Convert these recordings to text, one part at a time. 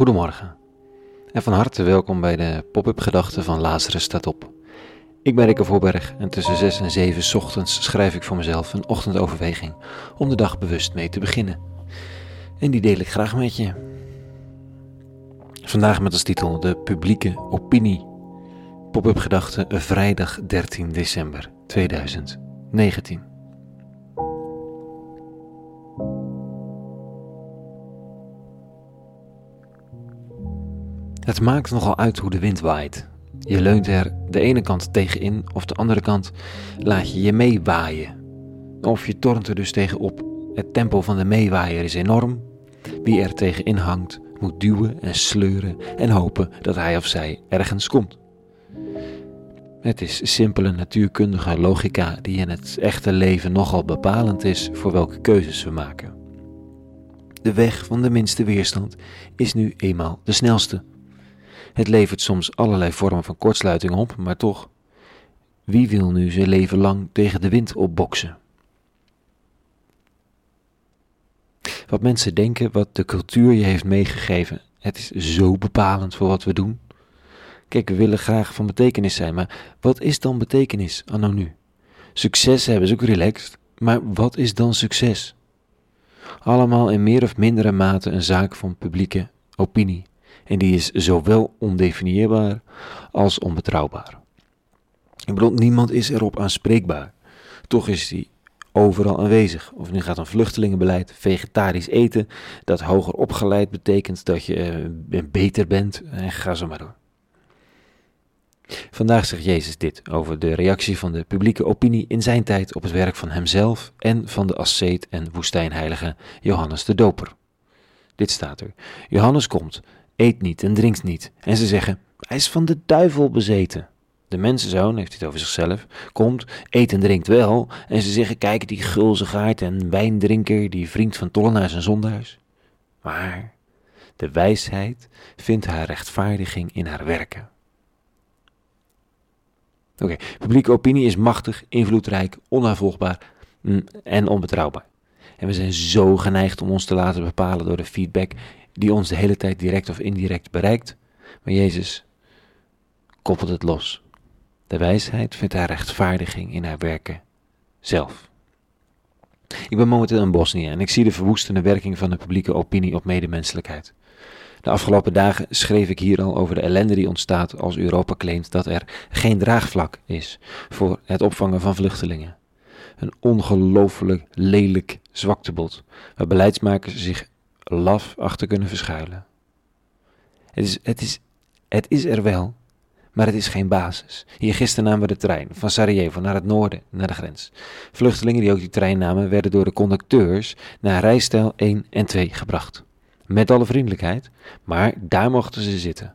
Goedemorgen en van harte welkom bij de pop-up gedachten van Lazarus staat op. Ik ben Rikke Voorberg en tussen 6 en 7 ochtends schrijf ik voor mezelf een ochtendoverweging om de dag bewust mee te beginnen. En die deel ik graag met je. Vandaag met als titel de publieke opinie. Pop-up gedachten vrijdag 13 december 2019. Het maakt nogal uit hoe de wind waait. Je leunt er de ene kant tegenin of de andere kant laat je je meewaaien. Of je tornt er dus tegenop. Het tempo van de meewaaier is enorm. Wie er tegenin hangt moet duwen en sleuren en hopen dat hij of zij ergens komt. Het is simpele natuurkundige logica die in het echte leven nogal bepalend is voor welke keuzes we maken. De weg van de minste weerstand is nu eenmaal de snelste. Het levert soms allerlei vormen van kortsluiting op, maar toch, wie wil nu zijn leven lang tegen de wind opboksen? Wat mensen denken, wat de cultuur je heeft meegegeven, het is zo bepalend voor wat we doen. Kijk, we willen graag van betekenis zijn, maar wat is dan betekenis anno nu? Succes hebben is ook relaxed, maar wat is dan succes? Allemaal in meer of mindere mate een zaak van publieke opinie en die is zowel ondefinieerbaar als onbetrouwbaar. Ik bedoel, niemand is erop aanspreekbaar. Toch is die overal aanwezig. Of nu gaat een vluchtelingenbeleid, vegetarisch eten, dat hoger opgeleid betekent dat je uh, beter bent en ga zo maar door. Vandaag zegt Jezus dit over de reactie van de publieke opinie in zijn tijd op het werk van hemzelf en van de asceet en woestijnheilige Johannes de Doper. Dit staat er. Johannes komt eet niet en drinkt niet. En ze zeggen, hij is van de duivel bezeten. De mensenzoon, heeft het over zichzelf, komt, eet en drinkt wel. En ze zeggen, kijk die gulzigaard en wijndrinker, die vriend van tollenaars en zondaars. Maar de wijsheid vindt haar rechtvaardiging in haar werken. Oké, publieke opinie is machtig, invloedrijk, onnavolgbaar mm, en onbetrouwbaar. En we zijn zo geneigd om ons te laten bepalen door de feedback die ons de hele tijd direct of indirect bereikt. Maar Jezus koppelt het los. De wijsheid vindt haar rechtvaardiging in haar werken zelf. Ik ben momenteel in Bosnië en ik zie de verwoestende werking van de publieke opinie op medemenselijkheid. De afgelopen dagen schreef ik hier al over de ellende die ontstaat als Europa claimt dat er geen draagvlak is voor het opvangen van vluchtelingen. Een ongelooflijk lelijk zwaktebod, waar beleidsmakers zich laf achter kunnen verschuilen. Het is, het, is, het is er wel, maar het is geen basis. Hier gisteren namen we de trein van Sarajevo naar het noorden, naar de grens. Vluchtelingen die ook die trein namen, werden door de conducteurs naar rijstijl 1 en 2 gebracht. Met alle vriendelijkheid, maar daar mochten ze zitten.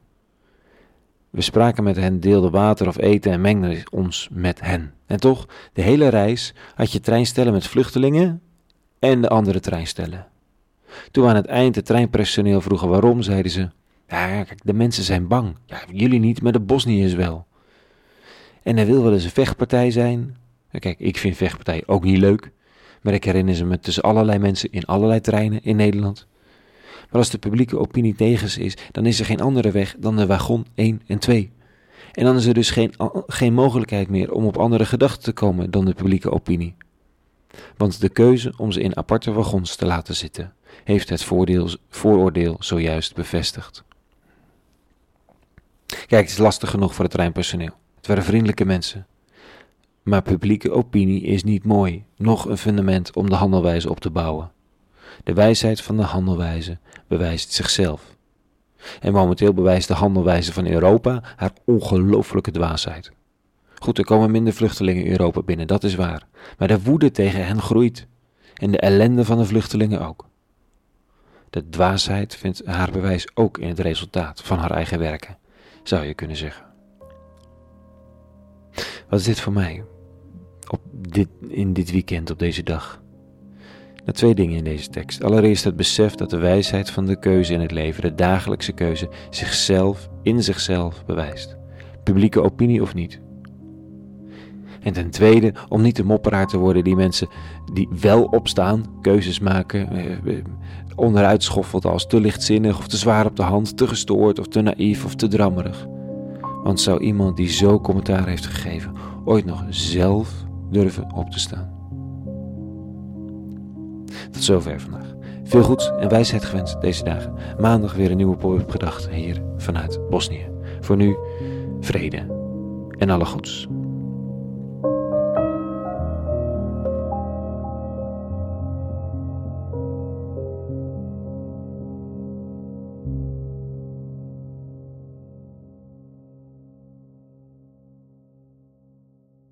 We spraken met hen, deelden water of eten en mengden ons met hen. En toch, de hele reis had je treinstellen met vluchtelingen en de andere treinstellen. Toen aan het eind het treinpersoneel vroegen waarom, zeiden ze: Ja, kijk, de mensen zijn bang. Ja, jullie niet, maar de Bosniërs wel. En er wil wel eens een vechtpartij zijn. Kijk, ik vind vechtpartij ook niet leuk. Maar ik herinner ze me tussen allerlei mensen in allerlei treinen in Nederland. Maar als de publieke opinie tegen is, dan is er geen andere weg dan de wagon 1 en 2. En dan is er dus geen, geen mogelijkheid meer om op andere gedachten te komen dan de publieke opinie. Want de keuze om ze in aparte wagons te laten zitten, heeft het voordeel, vooroordeel zojuist bevestigd. Kijk, het is lastig genoeg voor het treinpersoneel. Het waren vriendelijke mensen. Maar publieke opinie is niet mooi, nog een fundament om de handelwijze op te bouwen. De wijsheid van de handelwijze bewijst zichzelf. En momenteel bewijst de handelwijze van Europa haar ongelooflijke dwaasheid. Goed, er komen minder vluchtelingen in Europa binnen, dat is waar. Maar de woede tegen hen groeit. En de ellende van de vluchtelingen ook. De dwaasheid vindt haar bewijs ook in het resultaat van haar eigen werken, zou je kunnen zeggen. Wat is dit voor mij? Op dit, in dit weekend, op deze dag. Nou, twee dingen in deze tekst. Allereerst het besef dat de wijsheid van de keuze in het leven, de dagelijkse keuze, zichzelf in zichzelf bewijst. Publieke opinie of niet. En ten tweede, om niet de mopperaar te worden die mensen die wel opstaan, keuzes maken, eh, eh, onderuit schoffelt als te lichtzinnig of te zwaar op de hand, te gestoord of te naïef of te drammerig. Want zou iemand die zo commentaar heeft gegeven ooit nog zelf durven op te staan? Tot zover vandaag. Veel goeds en wijsheid gewenst deze dagen. Maandag weer een nieuwe pop-up gedachte hier vanuit Bosnië. Voor nu, vrede en alle goeds.